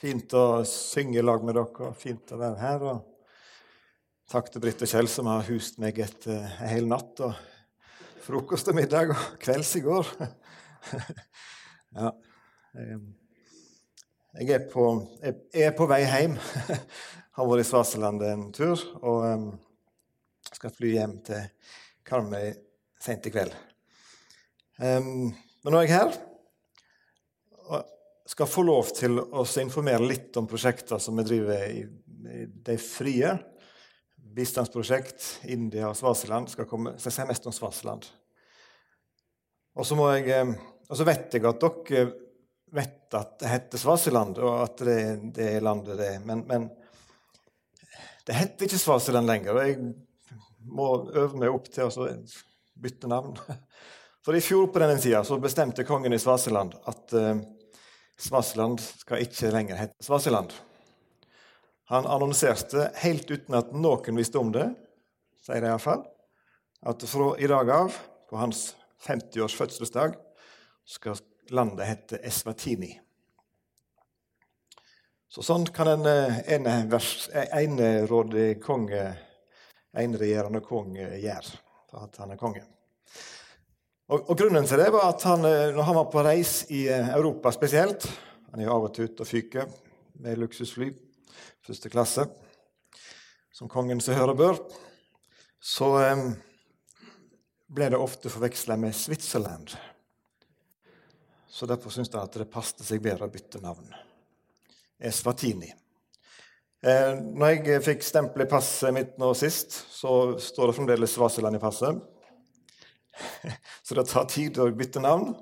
Fint å synge i lag med dere. Fint å være her. Og takk til Britt og Kjell som har hust meg et, eh, en hel natt. Og frokost og middag og kvelds i går. ja. Jeg er på, jeg er på vei hjem. har vært i Svaseland en tur og um, skal fly hjem til Karmøy sent i kveld. Um, men nå er jeg her skal få lov til å informere litt om prosjekter som vi driver i, i De frie. Bistandsprosjekt, India og Svasiland. Skal, komme, skal si mest om Svasiland. Og så, jeg, eh, og så vet jeg at dere vet at det heter Svasiland, og at det, det er landet det er. Men, men, det heter ikke Svasiland lenger. og Jeg må øve meg opp til å bytte navn. For i fjor på denne tida bestemte kongen i Svasiland at Svasiland skal ikke lenger hete Svasseland. Han annonserte, helt uten at noen visste om det, sier de iallfall, at fra i dag av, på hans 50-års fødselsdag, skal landet hete Eswatini. Så sånn kan en eh, enerådig konge, eneregjerende konge gjøre for at han er konge. Og, og, Grunnen til det var at han, eh, når han var på reis i eh, Europa spesielt Han er jo av og til ute og fyker med luksusfly, første klasse, som kongen som hører bør. Så um, ble det ofte forveksla med Switzerland. Så derfor syntes han at det passet seg bedre å bytte navn. Eswatini. Eh, når jeg fikk stempel i passet mitt nå sist, så står det fremdeles Svasiland i passet. Så det tar tid å bytte navn.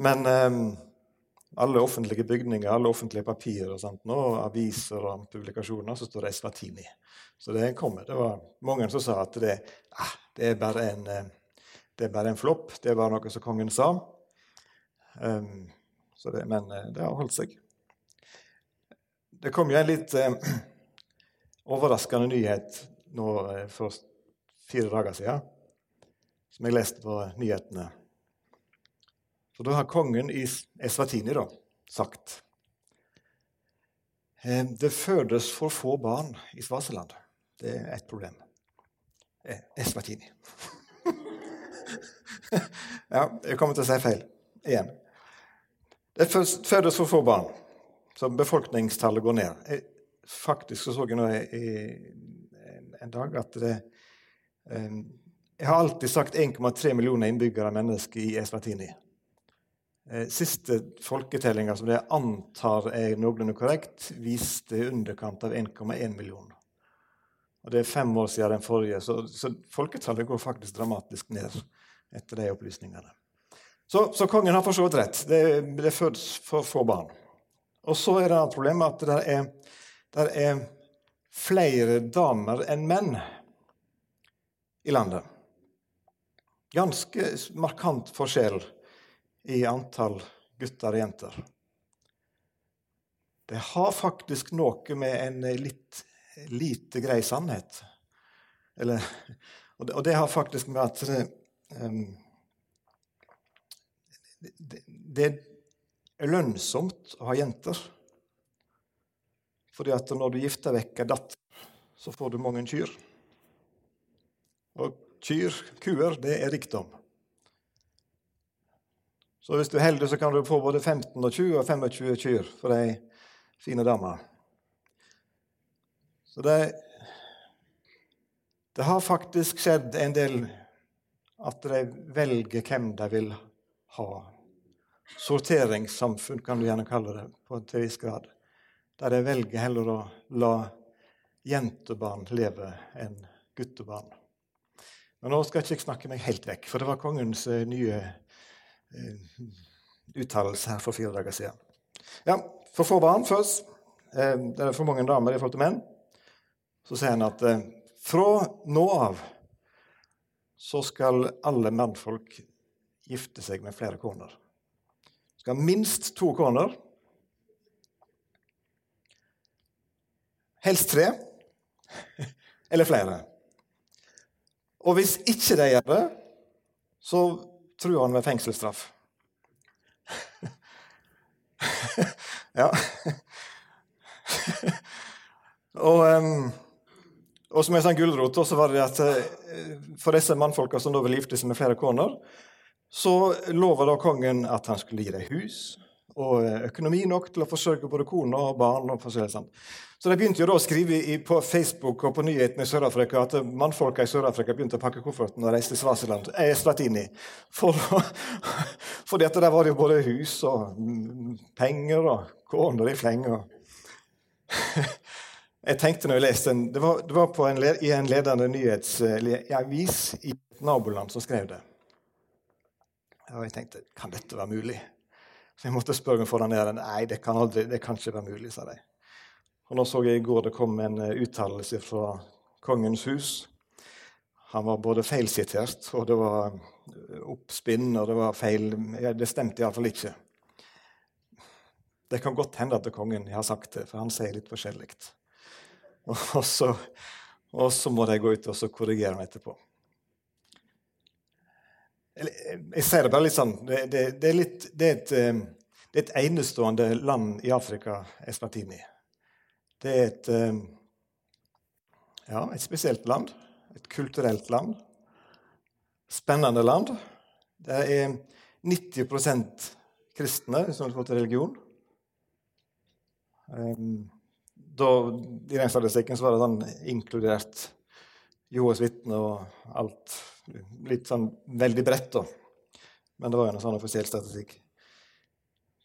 Men eh, alle offentlige bygninger, alle offentlige papirer og sånt, nå, aviser og publikasjoner, så står det Eswatini. Så det kommer. Det var mange som sa at det, ah, det er bare en, eh, det er bare en flopp. Det var noe som kongen sa. Um, det, men eh, det har holdt seg. Det kom jo en litt eh, overraskende nyhet nå for fire dager siden som jeg leste på nyhetene. For da har kongen i Eswatini sagt eh, det fødes for få barn i Svaseland. Det er et problem. Eh, Eswatini. ja, jeg kommer til å si feil igjen. Det fødes for få barn, så befolkningstallet går ned. Jeg, faktisk så, så jeg nå i, en dag at det um, jeg har alltid sagt 1,3 millioner innbyggere mennesker i Eswatini. Eh, siste folketellinga, som jeg antar er noenlunde korrekt, viste underkant av 1,1 millioner. Og Det er fem år siden den forrige, så, så folketallet går faktisk dramatisk ned etter de opplysningene. Så, så kongen har for så vidt rett. Det, det fødes for få barn. Og så er det et problem at det er, det er flere damer enn menn i landet ganske markant forskjell i antall gutter og jenter. Det har faktisk noe med en litt lite grei sannhet Eller, og, det, og, det, har faktisk med at det, um, det, det er lønnsomt å ha jenter. Fordi at når du gifter vekk ei datter, så får du mange kyr. Og kyr, kuer, det er rikdom. Så hvis du er heldig, så kan du få både 15 og 20 og 25 kyr for ei fine dame. Så det, det har faktisk skjedd en del at de velger hvem de vil ha. Sorteringssamfunn kan du gjerne kalle det på en viss grad. Der de velger heller å la jentebarn leve enn guttebarn. Men nå skal jeg ikke snakke meg helt vekk, for det var kongens uh, nye uh, uttalelse her for fire dager siden. Ja, For få barn først. Uh, det er for mange damer i forhold til menn. Så sier han at fra nå av så skal alle mannfolk gifte seg med flere koner. Skal minst to koner. Helst tre. Eller flere. Og hvis ikke de gjør det, så truer han med fengselsstraff. ja. Og, og som en sånn gulrot så var det at uh, for disse mannfolka som da ville gifte seg med flere koner, så lova da kongen at han skulle gi dem hus og eh, økonomi nok til å forsørge både kone og barn. og forskjellig sånt. Så de begynte jo da å skrive i, på Facebook og på nyhetene i Sør-Afrika at mannfolka i Sør-Afrika begynte å pakke kofferten og reiste til Svasiland, eh, Slatini. For, dette der var det jo både hus og mm, penger og koner i fleng. Jeg tenkte når jeg leste den, Det var, det var en, i en ledende nyhetsavis i et naboland som skrev det. Og jeg tenkte kan dette være mulig? Så jeg måtte spørre meg for ned. Nei, det kan, aldri, det kan ikke være mulig, sa de. Og nå så jeg i går det kom en eh, uttalelse fra Kongens hus. Han var både feilsitert, og det var eh, oppspinn, og det var feil ja, Det stemte iallfall ikke. Det kan godt hende at kongen har sagt det, for han sier litt forskjellig. Og så, og så må de gå ut og korrigere meg etterpå. Jeg sier det bare litt sånn Det, det, det, er, litt, det er, et, eh, er, et, enestående land i Afrika, Eswatini. Det er et, eh, ja, et spesielt land. Et kulturelt land. Spennende land. Det er 90% kristne som har fått religion. Da, I den statistikken var det sånn inkludert Jehovas vitner og alt. Litt sånn veldig bredt, da. Men det var jo en sånn offisiell statistikk.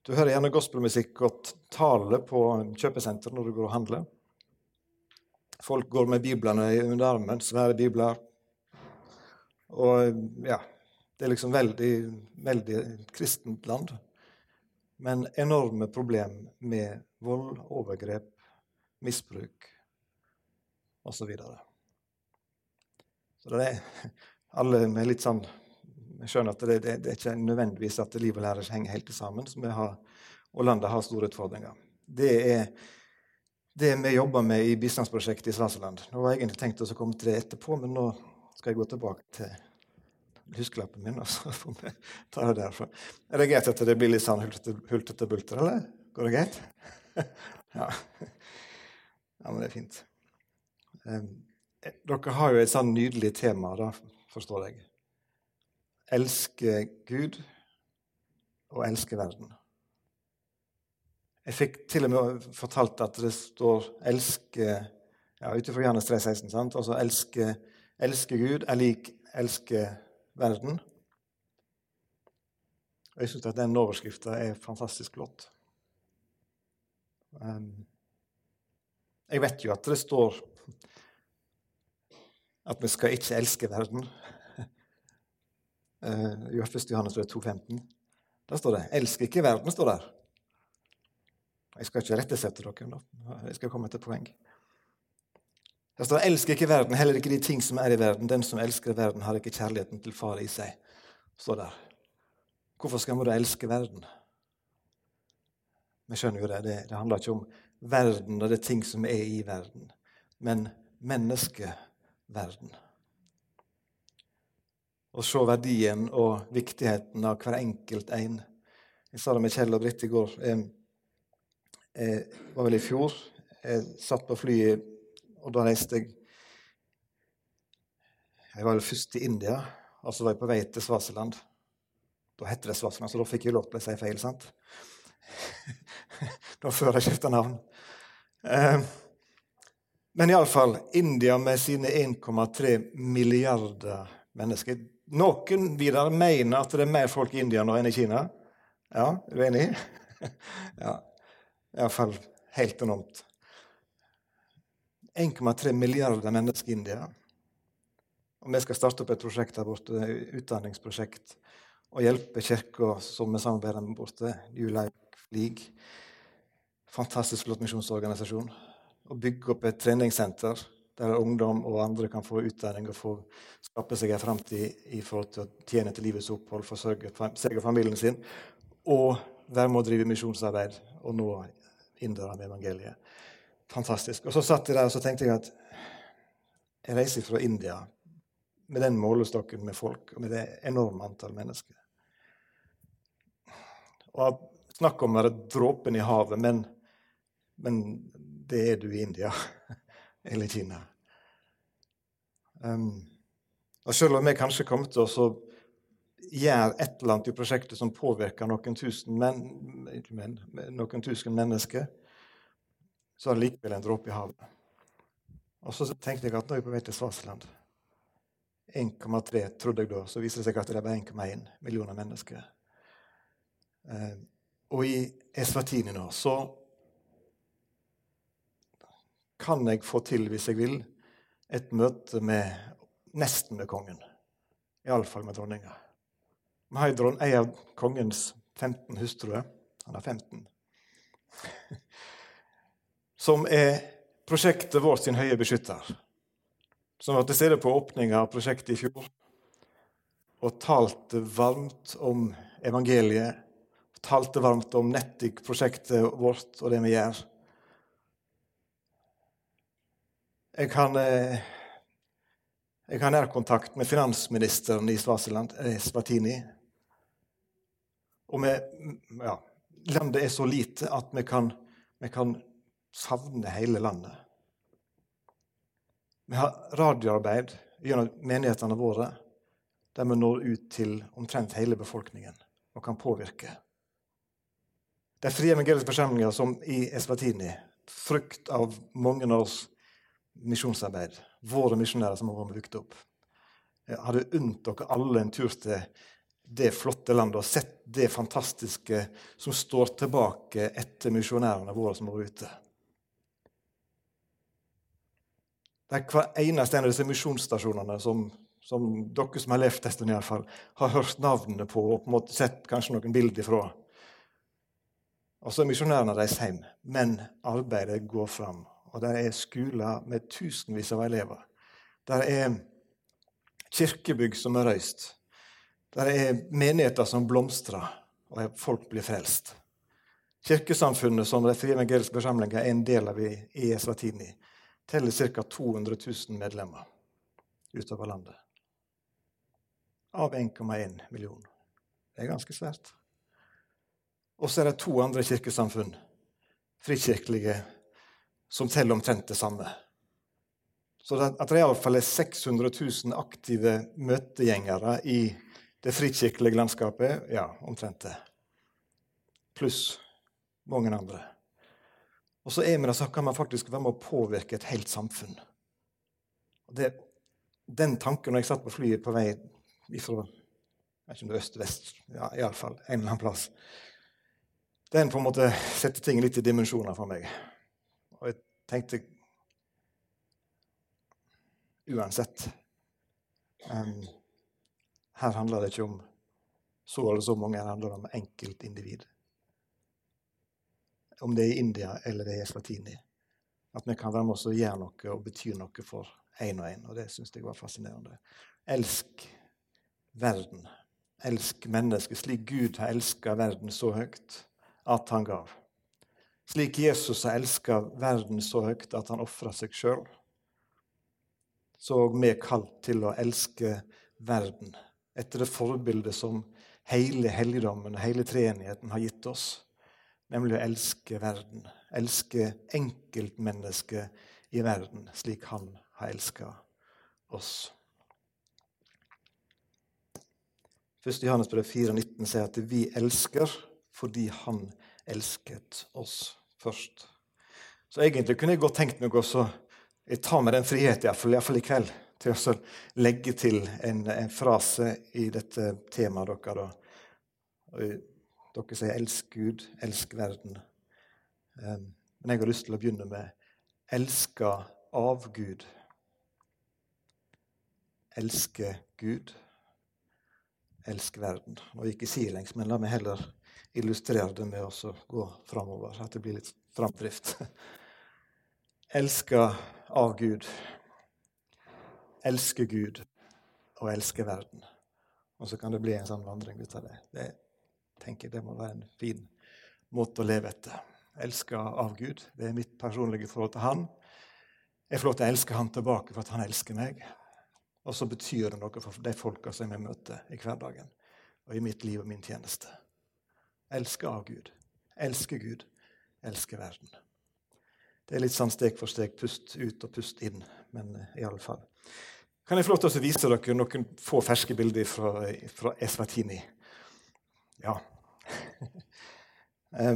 Du hører gjerne gospelmusikk og tale på kjøpesenter når du går og handler. Folk går med biblene under armen, svære bibler. Og ja Det er liksom veldig, veldig kristent land. Men enorme problem med vold, overgrep, misbruk osv. Så, det er alle med litt sånn Jeg skjønner at det, det, det er ikke nødvendigvis at liv og lære henger helt sammen, har, og landet har store utfordringer. Det er det vi jobber med i bistandsprosjektet i Svaseland. Nå var jeg egentlig tenkt å komme til det etterpå, men nå skal jeg gå tilbake til huskelappen min. og så får vi ta det derfra. Er det greit at det blir litt sånn hultete bulter, eller? Går det greit? ja. ja, men det er fint. Um, dere har jo et sånn nydelig tema, da, forstår jeg. Elske Gud og elske verden. Jeg fikk til og med fortalt at det står 'elske' ja, ut ifra Johannes 3,16. sant? Altså elske, elske Gud er lik elske verden. Og Jeg syns at den overskrifta er fantastisk flott. Um, jeg vet jo at det står at vi skal ikke elske verden. Uh, I 1. Johannes 2,15. Der står det 'elsk ikke verden'. står der. Jeg skal ikke rettesette dere. Jeg skal komme til poeng. Der står 'elsk ikke verden, heller ikke de ting som er i verden'. 'Den som elsker verden, har ikke kjærligheten til far i seg'. står der. Hvorfor skal vi da elske verden? Vi skjønner jo det. det. Det handler ikke om verden og det ting som er i verden, men menneskeverden. Å se verdien og viktigheten av hver enkelt en. Jeg sa det med Kjell og Britt i går. Jeg, jeg var vel i fjor. Jeg satt på flyet, og da reiste jeg Jeg var vel først i India, og så var jeg på vei til Svasiland. Da het det Svasiland, så da fikk jeg lov til å si feil. sant? da før jeg skifta navn. Eh, men iallfall India med sine 1,3 milliarder mennesker. Noen videre mener at det er mer folk i India nå enn i Kina. Ja, er du enig? ja. Iallfall helt enormt. 1,3 milliarder mennesker i India. Og vi skal starte opp et prosjekt der borte, et utdanningsprosjekt, og hjelpe kirka som vi samarbeider med borte, New Life League. Fantastisk flott misjonsorganisasjon. Å bygge opp et treningssenter der ungdom og andre kan få utdanning og få skape seg en framtid i forhold til å tjene til livets opphold, forsørge seg og familien sin, og være med å drive misjonsarbeid og nå inndøra med evangeliet. Fantastisk. Og så satt jeg der og så tenkte jeg at jeg reiser fra India med den målestokken med folk og med det enorme antall mennesker. Og Snakk om å være dråpen i havet, men, men det er du i India eller Kina. Um, og selv om vi kanskje kommer til å gjøre et eller annet i prosjektet som påvirker noen tusen, men, men, noen tusen mennesker, så er det likevel en dråpe i havet. Og så tenkte jeg at nå er vi på vei til Svasiland. 1,3 trodde jeg da. Så viser det seg at det er bare 1,1 millioner mennesker. Eh, og i Eswatini nå så kan jeg få til, hvis jeg vil, et møte med nesten med kongen. Iallfall med dronninga. Har ei av kongens 15 hustruer. Han har 15. Som er prosjektet vårt sin høye beskytter. Som var til stede på åpninga av prosjektet i fjor og talte varmt om evangeliet. Talte varmt om Nettic-prosjektet vårt og det vi gjør. Jeg kan, eh, jeg har nærkontakt med finansministeren i Svasiland, eh, Svatini. Og vi, ja, landet er så lite at vi kan, vi kan savne hele landet. Vi har radioarbeid gjennom menighetene våre, der vi når ut til omtrent hele befolkningen og kan påvirke. De frie evangeliske forsamlinger som i Eswatini, frukt av mange av oss misjonsarbeid, våre misjonærer som har vært brukt opp. Jeg hadde unnt dere alle en tur til det flotte landet og sett det fantastiske som står tilbake etter misjonærene våre som har vært ute. Det er hver eneste en av disse misjonsstasjonene som, som dere som har levd en stund, iallfall, har hørt navnene på og på en måte sett kanskje noen bilder ifra. Og så er misjonærene reist hjem, men arbeidet går fram og der er skoler med tusenvis av elever. Der er kirkebygg som er røyst. Der er menigheter som blomstrer, og folk blir frelst. Kirkesamfunnet som de frie evangeliske forsamlinger er en del av i, i Eswatini, teller ca. 200 000 medlemmer utover landet. Av 1,1 million. Det er ganske svært. Og så er det to andre kirkesamfunn, frikirkelige som teller omtrent det samme. Så at det iallfall er 600 000 aktive møtegjengere i det frikirkelige landskapet, ja, omtrent det. Pluss mange andre. Og så er vi det, så kan man faktisk være med å påvirke et helt samfunn. Og det, den tanken når jeg satt på flyet på vei ifra jeg vet ikke om det er øst vest, ja, iallfall en eller annen plass, den på en måte setter ting litt i dimensjoner for meg. Tenkte Uansett um, Her handler det ikke om så eller så mange, her handler det om enkeltindivid. Om det er i India eller det er i Slatini. At vi kan være med oss og gjøre noe og bety noe for én og én. Og det syns jeg var fascinerende. Elsk verden. Elsk mennesket slik Gud har elska verden så høyt at han gav. Slik Jesus har elska verden så høyt at han ofra seg sjøl, så er vi kalt til å elske verden etter det forbildet som hele helligdommen og hele treenigheten har gitt oss, nemlig å elske verden. Elske enkeltmennesket i verden slik han har elska oss. 1. Johannes brev 4,19 sier at vi elsker fordi han elsket oss først. Så egentlig kunne jeg godt tenkt meg å ta med den friheten, iallfall i kveld, til å legge til en, en, frase i dette temaet deres. Dere sier 'elsk Gud, elsk verden'. Ehm, men jeg har lyst til å begynne med 'elska av Gud'. Elske Gud, elsk verden. Nå gikk jeg sidelengs, men la meg heller illustrere det med å gå framover, at det blir litt framdrift. Elska av Gud. Elske Gud og elske verden. Og så kan det bli en sånn vandring ut av det. Det tenker jeg det må være en fin måte å leve etter. Elska av Gud. Det er mitt personlige forhold til Han. Jeg får lov til å elske Han tilbake for at Han elsker meg. Og så betyr det noe for de folka som jeg møter i hverdagen og i mitt liv og min tjeneste. Elske av Gud. Elske Gud. Elske verden. Det er litt sånn steg for steg. Pust ut og pust inn. Men uh, i alle fall. Kan jeg få lov til å vise dere noen få ferske bilder fra, fra Eswatini? Ja.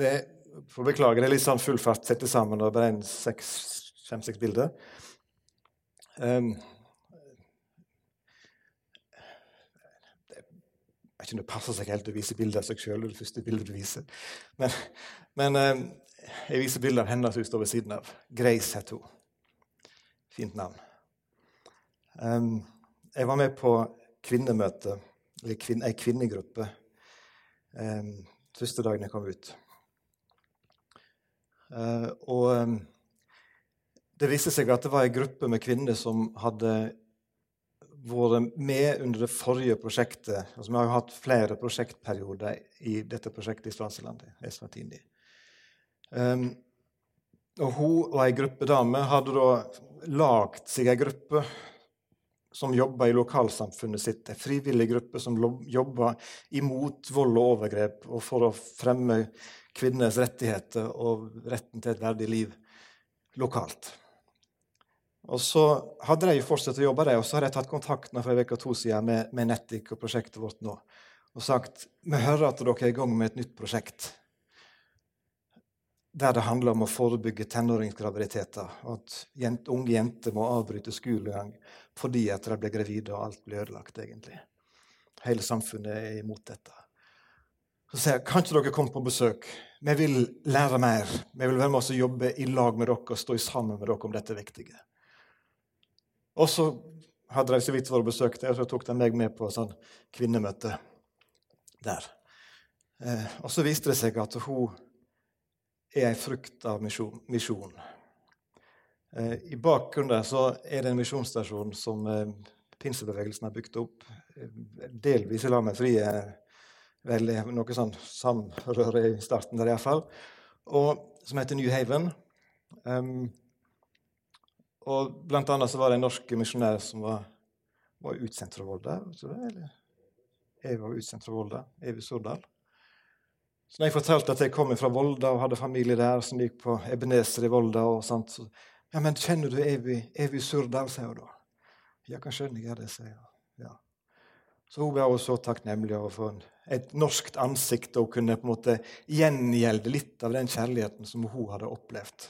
det, får beklage, det er litt sånn full fart sette sammen og bare fem-seks bilder. Um, Jeg vet ikke det passer seg helt å vise bilder av seg sjøl. Det første bildet du viser. Men, men um, jeg viser bilde av henne som står ved siden av. Grace heter hun. Fint navn. Jeg var med på kvinnemøte, eller kvin, ei kvinnegruppe, første dagen jeg kom ut. Uh, og det viste seg at det var ei gruppe med kvinner som hadde vært med under det forrige prosjektet. Altså, vi har jo hatt flere prosjektperioder i dette prosjektet i Svaselandet. Eswatini. Um, og hun og ei gruppe damer hadde da lagd seg ei gruppe som jobba i lokalsamfunnet sitt, en frivillig gruppe som jobba imot vold og overgrep og for å fremme kvinners rettigheter og retten til et verdig liv lokalt. Og Så hadde de fortsatt å jobbe, og så har jeg tatt kontakt for en uke to siden med, med Netic og prosjektet vårt nå og sagt vi hører at dere er i gang med et nytt prosjekt der det handler om å forebygge tenåringsgraviditeter. Og at jent, unge jenter må avbryte skolegang fordi at de blir gravide og alt blir ødelagt. egentlig. Hele samfunnet er imot dette. Så sier jeg kan ikke dere komme på besøk. Vi vil lære mer. Vi vil være med oss og jobbe i lag med dere og stå sammen med dere om dette viktige. Og så hadde de så vidt vært besøkt og så tok de meg med på sånn kvinnemøte der. Eh, og så viste det seg at hun er en frukt av misjon. Eh, I bakgrunnen så er det en misjonsstasjon som eh, pinsebevegelsen har bygd opp. Eh, delvis i lag med Frie. Vel, noe sånn samrøre i starten der iallfall. Som heter New Haven. Um, og blant annet så var det en norsk misjonær som var, var utsendt fra Volda. Eller? Jeg var utsendt fra Volda. Evy Sordal. Så når jeg fortalte at jeg kom fra Volda og hadde familie der, som gikk på Ebenezer i Volda og sånt, så Ja, men kjenner du Evy, Evy Surdal, sier hun da. Ja, kan skjønne jeg det, sier hun. Ja. Så hun var så takknemlig over å få et norskt ansikt og kunne på en måte gjengjelde litt av den kjærligheten som hun hadde opplevd.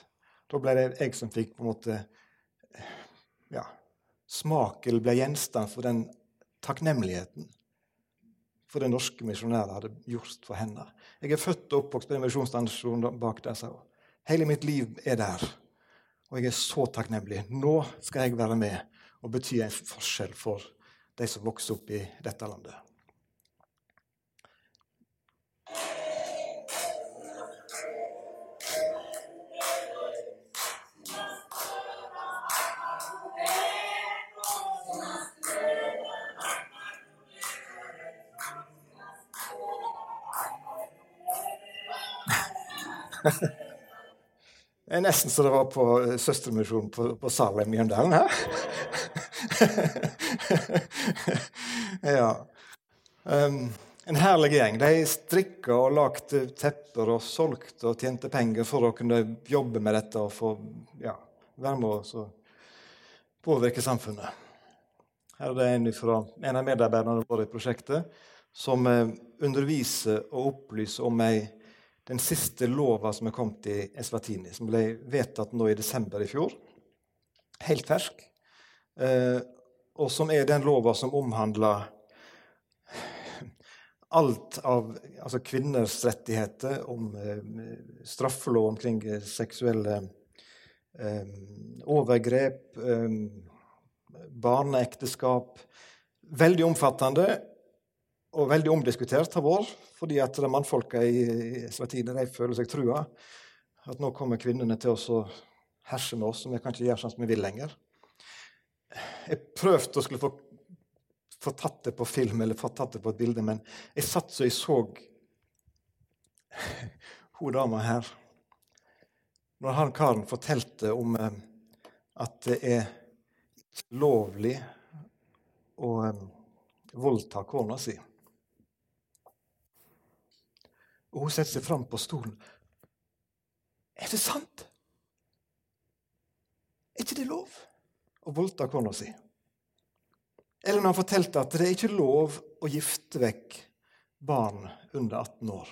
Da ble det jeg som fikk på en måte ja, smak, eller ble gjenstand for den takknemligheten for det norske misjonærer hadde gjort for henne. Jeg er født og oppvokst på den misjonsstasjonen bak der, Så. Hele mitt liv er der, og jeg er så takknemlig. Nå skal jeg være med og bety en forskjell for de som vokser opp i dette landet. Det er nesten så det var på eh, Søstermisjonen på, på Salem i Mjøndalen her. ja. Um, en herlig gjeng. De strikka og lagde tepper og solgte og tjente penger for å kunne jobbe med dette og få ja, være med og påvirke samfunnet. Her er det en, fra, en av medarbeiderne våre i prosjektet som eh, underviser og opplyser om ei den siste lova som er kommet i Eswatini, som ble vedtatt nå i desember i fjor. Helt fersk. Eh, og som er den lova som omhandler alt av altså kvinners rettigheter, om eh, straffelov omkring seksuelle eh, overgrep, eh, barneekteskap Veldig omfattende og veldig omdiskutert har vært, fordi at de mannfolka i Svetine de føler seg trua. At nå kommer kvinnene til og herse med oss, og vi kan ikke gjøre sånn som vi vil lenger. Jeg prøvde å skulle få, få, tatt det på film eller få tatt det på et bilde, men jeg satt så jeg så hun dama her Når han karen fortalte om eh, at det er lovlig å eh, voldta kona si Og hun setter seg fram på stolen. Er det sant? Er ikke det lov å voldta kona si? Eller når han fortalte at det er ikke lov å gifte vekk barn under 18 år.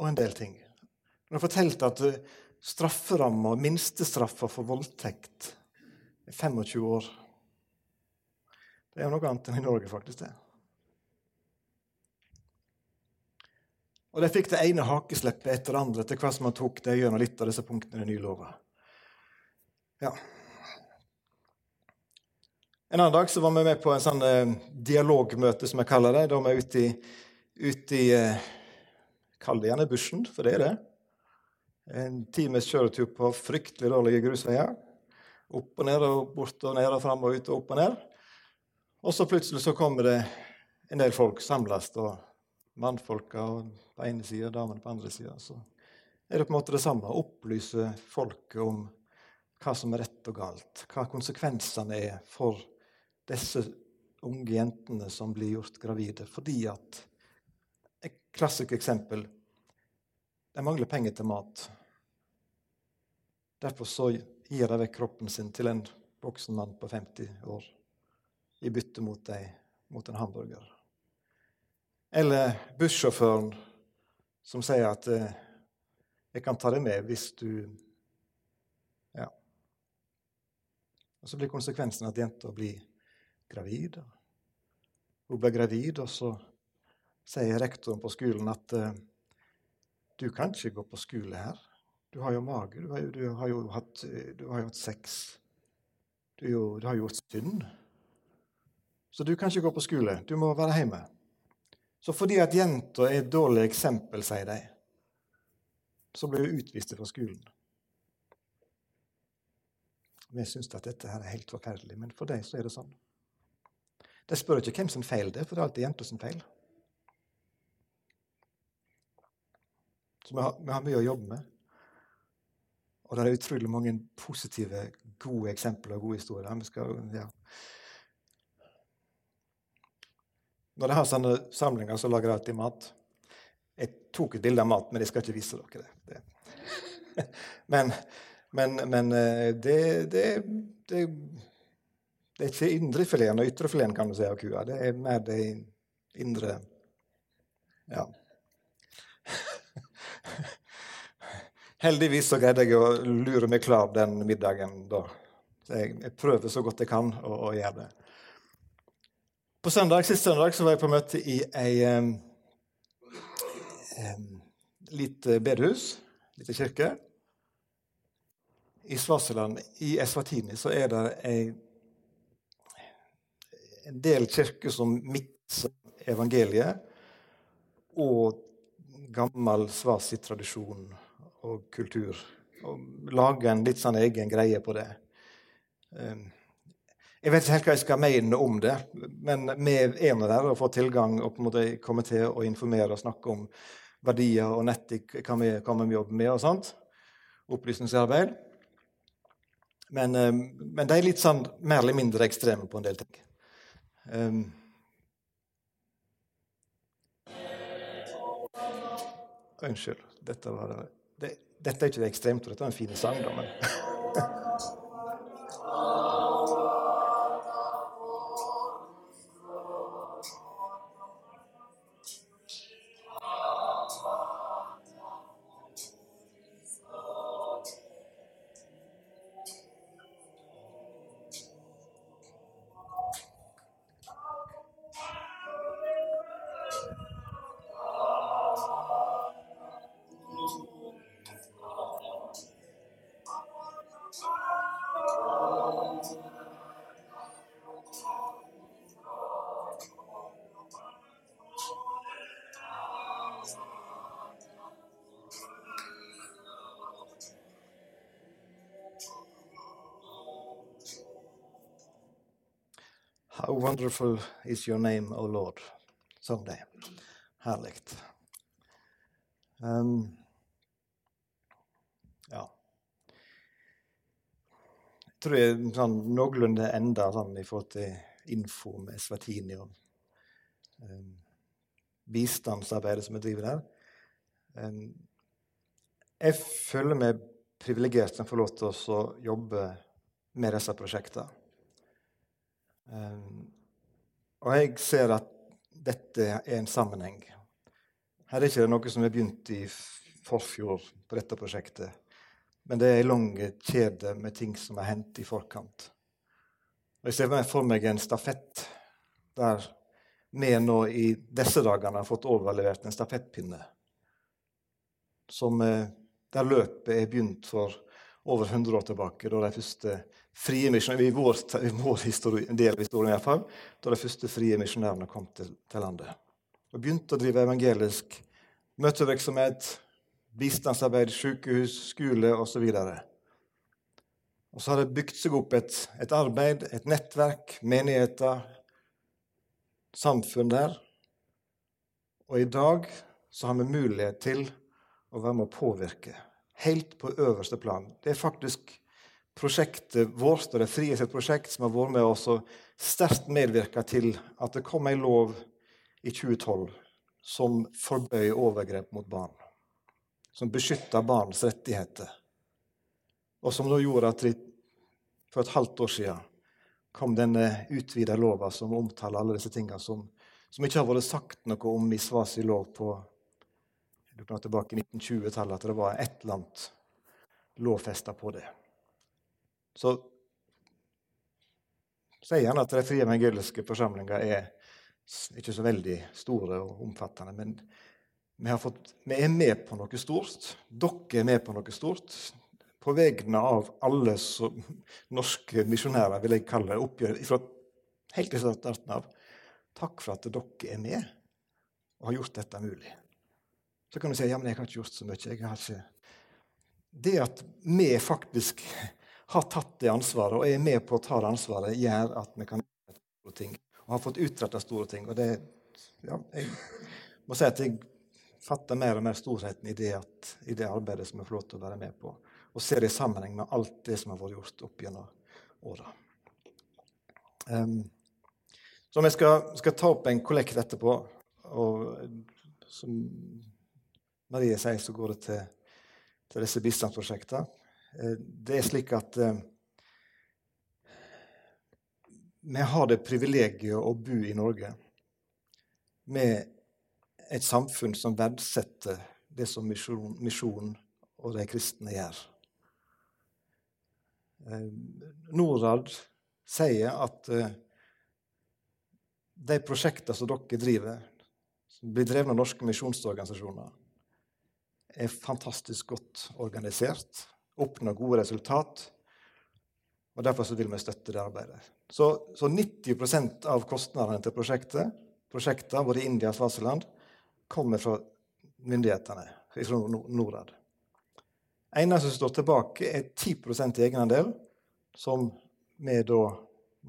Og en del ting. Når han fortalte at strafferamma, minstestraffa for voldtekt, er 25 år. Det er noe annet enn i Norge, faktisk. det. Og De fikk det ene hakesleppet etter det andre etter hva som man tok det gjennom litt av disse punktene i den nye lova. Ja. En annen dag så var vi med på en sånn eh, dialogmøte, som jeg kaller det. Da var vi ute i, ute i eh, Kall det gjerne bushen, for det er det. En times kjøretur på fryktelig dårlige grusveier. Opp og ned og bort og ned og fram og ut og opp og ned. Og så plutselig så kommer det en del folk samles. og mannfolka på ene sida og damene på andre sida. Så er det på en måte det samme. å Opplyse folket om hva som er rett og galt. Hva konsekvensene er for disse unge jentene som blir gjort gravide. Fordi at Et klassisk eksempel de mangler penger til mat. Derfor så gir de vekk kroppen sin til en voksen mann på 50 år i bytte mot, deg mot en hamburger. Eller bussjåføren som sier at eh, 'jeg kan ta deg med hvis du' Ja. Og Så blir konsekvensen at jenta blir gravid. Hun blir gravid, og så sier rektoren på skolen at eh, 'du kan ikke gå på skole her'. Du har jo mage. Du har jo, du har jo, hatt, du har jo hatt, sex. Du, jo, du har gjort synd. Så du kan ikke gå på skole. Du må være hjemme. Så fordi at jenta er et dårlig eksempel, sier de, så blir hun utvist fra skolen. Vi syns at dette her er helt forferdelig, men for dem så er det sånn. De spør ikke hvem som feil det er, for det er alltid jenta som feil. Så vi har, vi har, mye å jobbe med. Og det er utrolig mange positive, gode eksempler og gode historier. Vi skal, ja. Når de har sånne samlinger, så lager jeg alltid mat. Jeg tok et bilde av mat, men jeg skal ikke vise dere det. det. men, men, men eh, det, det, det, det, er ikke indrefileten og ytrefileten kan du si, av kua. Det er mer det indre Ja. Heldigvis så greide jeg å lure meg klar den middagen da. Så jeg, jeg prøver så godt jeg kan å, å gjøre det. På søndag, Sist søndag så var jeg på møte i ei um, um, lite bedehus, lite kirke. I Svasiland, i Eswatini, så er det ei, en del kirker som mikser evangeliet og gammel svasi-tradisjon og kultur. Og lager en litt sånn egen greie på det. Um, jeg vet ikke helt hva jeg skal mene om det, men vi er nå der og får tilgang og på en måte kommer til å informere og snakke om verdier og nettikk, hva vi, hva vi jobber med og sånt. Opplysningsarbeid. Men, eh, men, de er litt sånn mer eller mindre ekstreme på en del ting. Um, Unnskyld. Dette, var, det, dette er ikke det ekstremt, dette er en fin sang, da, men How wonderful is your name, O Lord. Sånn det. Herlig. Um, ja. Jeg tror jeg sånn, noenlunde enda sånn, i forhold til info med Svatini. Og, um, bistandsarbeidet som vi driver der. Jeg føler meg privilegert som får lov til å jobbe med disse prosjektene. Og jeg ser at dette er en sammenheng. Her er ikke noe som er begynt i forfjor på dette prosjektet. Men det er en lang kjede med ting som har hendt i forkant. Og Jeg ser for meg en stafett der vi nå i disse dagene har fått overlevert en stafettpinne. Som, eh, der løpet er begynt for over 100 år tilbake, da de første frie misjonærene, i vår, i vår historie, del av historien i hvert fall, da de første frie misjonærene kom til, til landet. Og begynte å drive evangelisk møtevirksomhet, bistandsarbeid, sykehus, skole osv. Og, og så har det bygd seg opp et, et arbeid, et nettverk, menigheter, samfunn der. Og i dag så har vi mulighet til å være med å påvirke helt på øverste plan. Det er faktisk prosjektet vårt og det frie prosjekt som har vært med oss og sterkt medvirka til at det kom ei lov i 2012 som forbøy overgrep mot barn. Som beskytta barns rettigheter. Og som da gjorde at for et halvt år siden kom denne utvida lova som omtaler alle disse tingene som, som ikke har vært sagt noe om i Svasi lov på tilbake i 1920-tallet, at det var et eller annet lovfesta på det. Så sier han at de frie evangeliske forsamlinger er ikke så veldig store og omfattende. Men vi, fått, vi, er med på noe stort. Dere er med på noe stort. På vegne av alle som, norske misjonærer, vil jeg kalle det, oppgjør fra helt til starten av. Takk for at dere er med og har gjort dette mulig. Så kan du si ja, men jeg har ikke gjort så mye. Jeg har ikke... Det at vi faktisk har tatt det ansvaret og er med på å ta det ansvaret, gjør at vi kan gjøre ting og har fått utretta store ting. Og det, ja, jeg må si at jeg fatter mer og mer storheten i det, at, i det arbeidet som jeg får lov til å være med på, og ser det i sammenheng med alt det som har vært gjort opp gjennom åra. Um, så vi skal, skal, ta opp en kollekt etterpå. Og som Marie sier, så går det til, til disse bistandsprosjektene. Eh, det er slik at uh, vi har det privilegiet å bo i Norge med et samfunn som verdsetter det som misjonen misjon og de kristne gjør. Eh, Norad sier at eh, de prosjektene som dere driver, som blir drevet av norske misjonsorganisasjoner, er fantastisk godt organisert, oppnår gode resultat og Derfor vil vi støtte det arbeidet. Så, så 90% av kostnadene til prosjektet, prosjekter både i India og Svasiland kommer fra myndighetene, fra Norad. Eneste som står tilbake, er 10 i egenandel, som vi da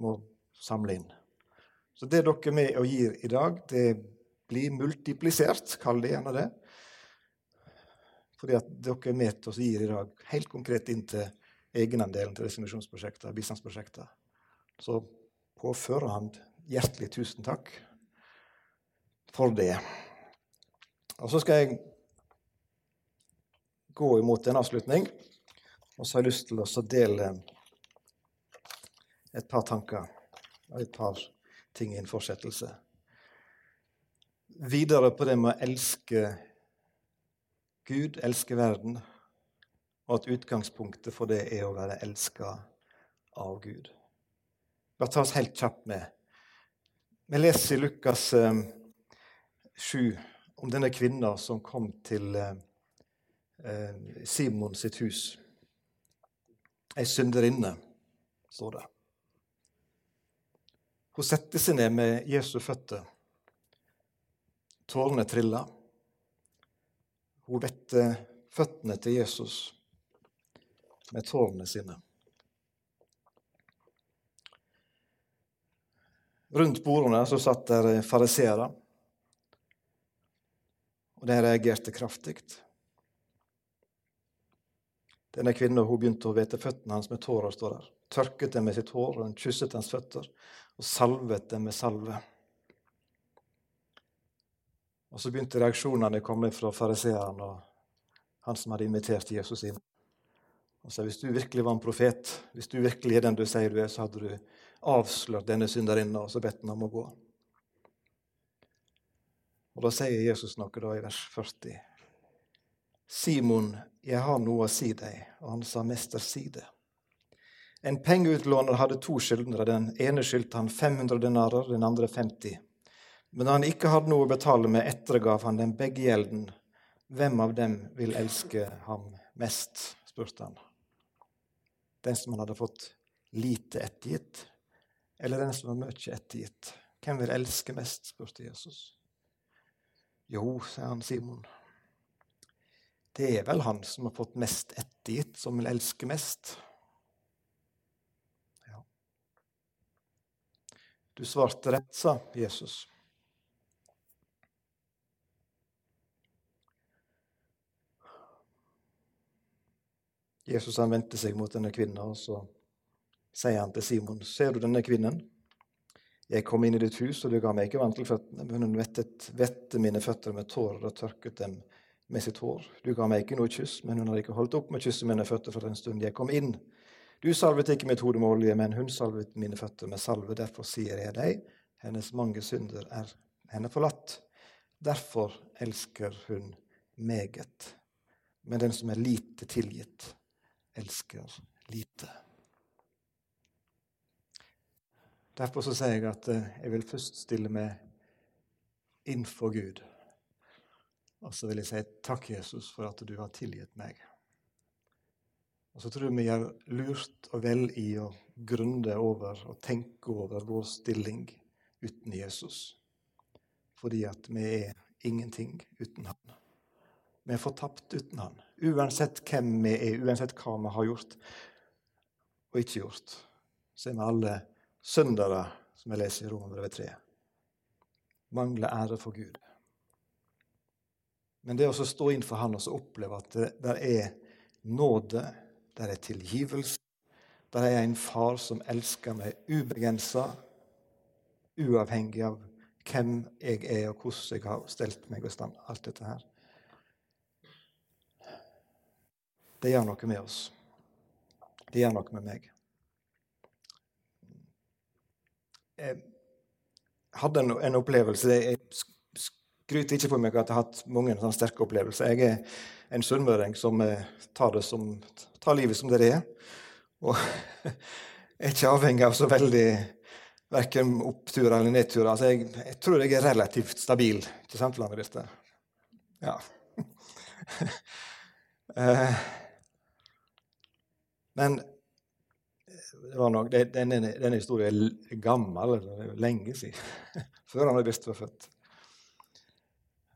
må samle inn. Så det dere er med og gir i dag, det blir multiplisert, kall det gjerne det. Fordi at dere er med til å gi i dag helt konkret inn til egenandelen til disse misjonsprosjektene, bistandsprosjektene. Så på førehånd hjertelig tusen takk for det. Og så skal jeg gå imot en avslutning, og så har jeg lyst til å dele et par tanker og et par ting i en fortsettelse. Videre på det med å elske Gud, elsker verden, og at utgangspunktet for det er å være elska av Gud. La oss ta oss helt kjapt med. Vi leser i Lukas eh, 7 om denne kvinna som kom til eh, eh Simon sitt hus. Ei synderinne, står det. Hun setter seg ned med Jesu føtter. Tårene triller. Hun vette føttene til Jesus med tårene sine. Rundt bordene så satt der fariseere, og de reagerte kraftig. Denne kvinnen begynte å vete føttene hans med tårer. står der. Tørket dem med sitt hår, og hun kysset hans føtter og salvet dem med salve. Og så begynte reaksjonene å komme fra fariseeren og han som hadde invitert Jesus inn. Og sa hvis du virkelig var en profet, hvis du virkelig er den du sier du er, så hadde du avslørt denne synderinna og så bedt den om å gå. Og Da sier Jesus noe da i vers 40. Simon, jeg har noe å si deg. Og han sa, Mester, si det. En pengeutlåner hadde to skyldnere. Den ene skyldte han 500 denarer, den andre 50. Men da han ikke hadde noe å betale med, ettergav han dem begge gjelden. Hvem av dem vil elske ham mest? spurte han. Den som han hadde fått lite ettergitt, eller den som var mye ettergitt? Hvem vil elske mest? spurte Jesus. Jo, sier han Simon. Det er vel han som har fått mest ettergitt, som vil elske mest. Ja. Du svarte rett, sa Jesus. Jesus han vendte seg mot denne kvinnen, og så sier han til Simon, 'Ser du denne kvinnen?' 'Jeg kom inn i ditt hus, og du ga meg ikke vann til føttene.' 'Men hun vettet, vette mine føtter med tårer og tørket dem med sitt hår.' 'Du ga meg ikke noe kyss, men hun hadde ikke holdt opp med å kysse mine føtter for den stund jeg kom inn.' 'Du salvet ikke mitt hode med olje, men hun salvet mine føtter med salve.' 'Derfor sier jeg deg, hennes mange synder er henne forlatt.' 'Derfor elsker hun meget.' Men den som er lite tilgitt, elsker lite. Derfor så sier jeg at eh, jeg vil først stille meg inn for Gud. Og så vil jeg si takk, Jesus, for at du har tilgitt meg. Og så tror jeg vi gjør lurt og vel i å grunne over og tenke over vår stilling uten Jesus. Fordi at vi er ingenting uten Han. Vi er fortapt uten Han. Uansett hvem vi er, uansett hva vi har gjort og ikke gjort, så er vi alle syndere, som jeg leser i Romerbrevet 3. Mangler ære for Gud. Men det å stå inn for Han og oppleve at det der er nåde, der er tilgivelse, der er en far som elsker meg ubegrensa, uavhengig av hvem jeg er, og hvordan jeg har stelt meg i stand. Alt dette her. Det gjør noe med oss. Det gjør noe med meg. Jeg hadde en, opplevelse Jeg skryter ikke på meg at jeg har hatt mange sånne sterke opplevelser. Jeg er en sunnmøring som eh, tar, som, tar, livet som det er. Og er ikke avhengig av så veldig verken oppturer eller nedturer. Altså jeg, jeg, tror jeg er relativt stabil. Ikke sant, Lange Birte? Ja. eh, men var nok, denne, denne historien er gammel, det er lenge siden. Før han visst var født.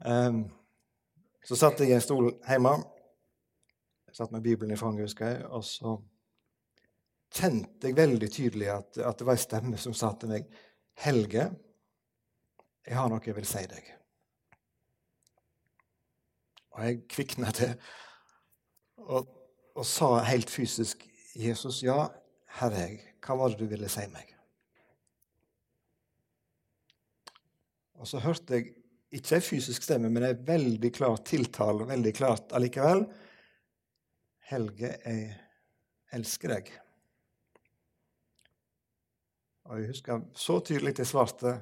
Um, så satt jeg i en stol hjemme. Jeg satt med Bibelen i fanget, husker jeg. Og så kjente jeg veldig tydelig at, at det var en stemme som sa til meg Helge, jeg har noe jeg vil si deg. Og jeg kvikna til. Og og sa helt fysisk, 'Jesus, ja, her er. Hva var det du ville si meg?' Og så hørte jeg ikke en fysisk stemme, men en veldig klar tiltale, veldig klart allikevel. 'Helge, jeg elsker deg.' Og jeg husker så tydelig jeg svarte,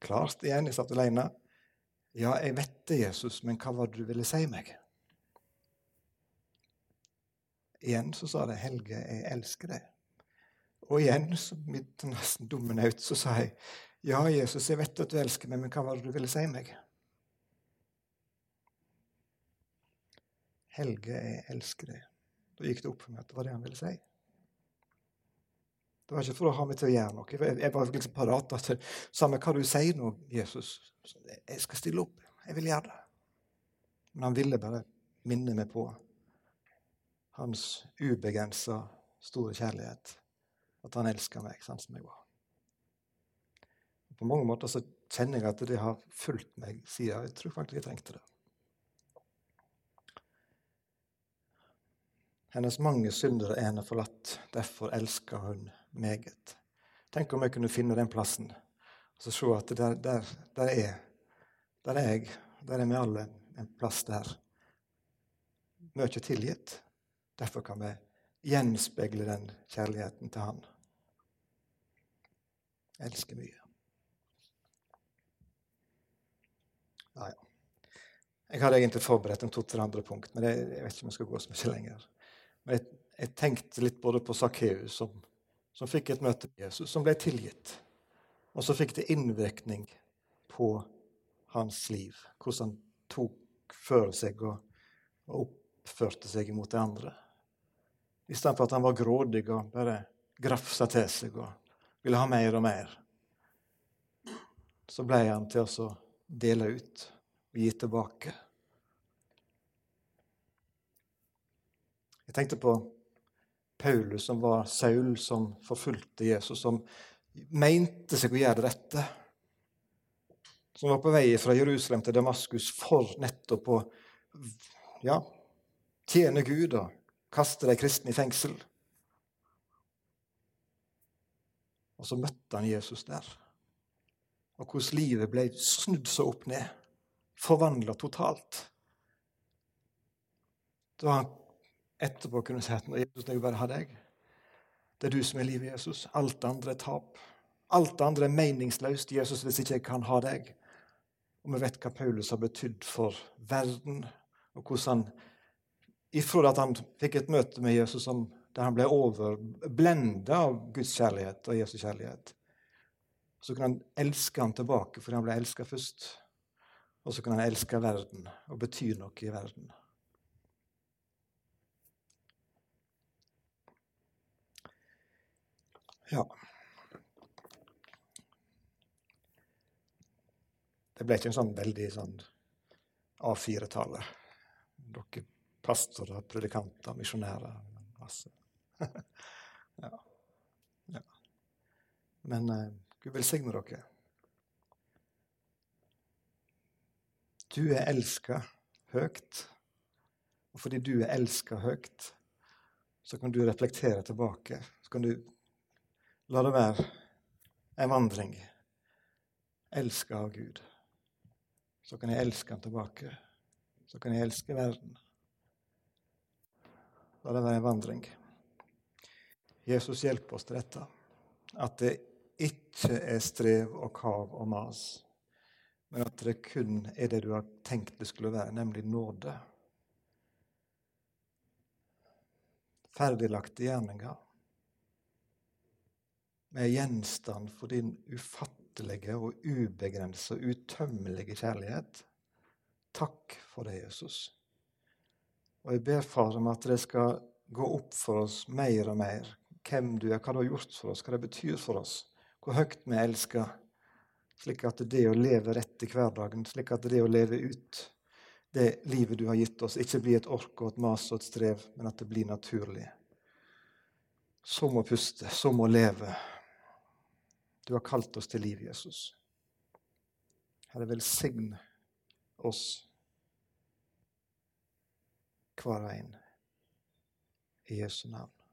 klart igjen, jeg satt alene. 'Ja, jeg vet det, Jesus, men hva var det du ville si meg?' Igjen så sa det 'Helge, jeg elsker deg'. Og igjen, midt nesten dumme naut, så sa jeg 'Ja, Jesus, jeg vet at du elsker meg, men hva var det du ville si meg?' Helge, jeg elsker deg. Da gikk det opp for meg at det var det han ville si. Det var ikke for å ha meg til å gjøre noe. Jeg var liksom parat til Samme hva du sier nå, Jesus, jeg skal stille opp. Jeg vil gjøre det. Men han ville bare minne meg på hans ubegrensa store kjærlighet. At han elsker meg sånn som jeg var. På mange måter så kjenner jeg at det har fulgt meg siden. Jeg tror faktisk jeg trengte det. Hennes mange syndere er henne forlatt, derfor elsker hun meget. Tenk om jeg kunne finne den plassen og så se at der, der, der er Der er jeg, der er vi alle en plass der. Mye tilgitt. Derfor kan vi gjenspeile den kjærligheten til Han. Jeg elsker mye. Ja, ja. Jeg hadde egentlig forberedt en to-tre andre punkt, men jeg, jeg, vet ikke om jeg skal gå så mye lenger. Men jeg, jeg tenkte litt både på Sakkeus, som, som, fikk et møte med Jesus, som ble tilgitt. Og så fikk det innvirkning på hans liv, hvordan han tok for seg og, og oppførte seg mot de andre. I stedet for at han var grådig og bare grafsa til seg og ville ha mer og mer, så ble han til å dele ut og gi tilbake. Jeg tenkte på Paulus, som var Saul, som forfulgte Jesus, som mente seg å gjøre det rette. Som var på vei fra Jerusalem til Damaskus for nettopp å ja, tjene Gud og kaste de kristne i fengsel. Og så møtte han Jesus der. Og hvordan livet ble snudd så opp ned, forvandla totalt. Da han etterpå kunne si at Jesus, jeg jo bare ha deg. Det er du som er livet, Jesus. Alt det andre er tap. Alt det andre er meningsløst, Jesus, hvis ikke jeg kan ha deg. Og vi vet hva Paulus har betydd for verden, og hvordan han ifra at han fikk et møte med Jesus som, der han ble overblenda av Guds kjærlighet og Jesus kjærlighet, så kunne han elske ham tilbake fordi han ble elska først. Og så kunne han elske verden og bety noe i verden. Ja. Det ble ikke en sånn veldig sånn A4-tale. Dere pastorer, predikanter, misjonærer. Masse. ja. ja. Men uh, Gud velsigne dere. Du er elska høyt. Og fordi du er elska høyt, så kan du reflektere tilbake. Så kan du la det være en vandring. Elska av Gud. Så kan jeg elske han tilbake. Så kan jeg elske verden. La det være en vandring. Jesus hjelper oss til dette. At det ikke er strev og kav og mas, men at det kun er det du har tenkt det skulle være, nemlig nåde. Ferdiglagte gjerninger med gjenstand for din ufattelige og ubegrensa, utømmelige kjærlighet. Takk for det, Jesus. Og jeg ber Far om at det skal gå opp for oss mer og mer hvem du er, hva du har gjort for oss, hva det betyr for oss, hvor høyt vi elsker. Slik at det å leve rett i hverdagen, slik at det å leve ut det livet du har gitt oss, ikke blir et ork og et mas og et strev, men at det blir naturlig. Som å puste, som å leve. Du har kalt oss til liv, Jesus. Herre, velsign oss hver og en. I Jesu navn.